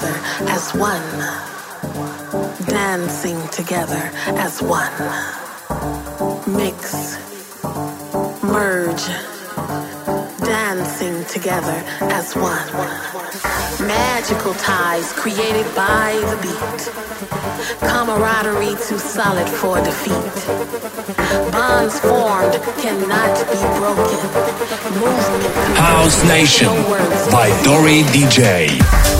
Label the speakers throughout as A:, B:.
A: together as one. Dancing together as one. Mix. Merge. Dancing together as one. Magical ties created by the beat. Camaraderie too solid for defeat. Bonds formed cannot be broken. Movement. House Nation by
B: Dory DJ.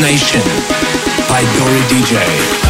B: Nation by Dory DJ.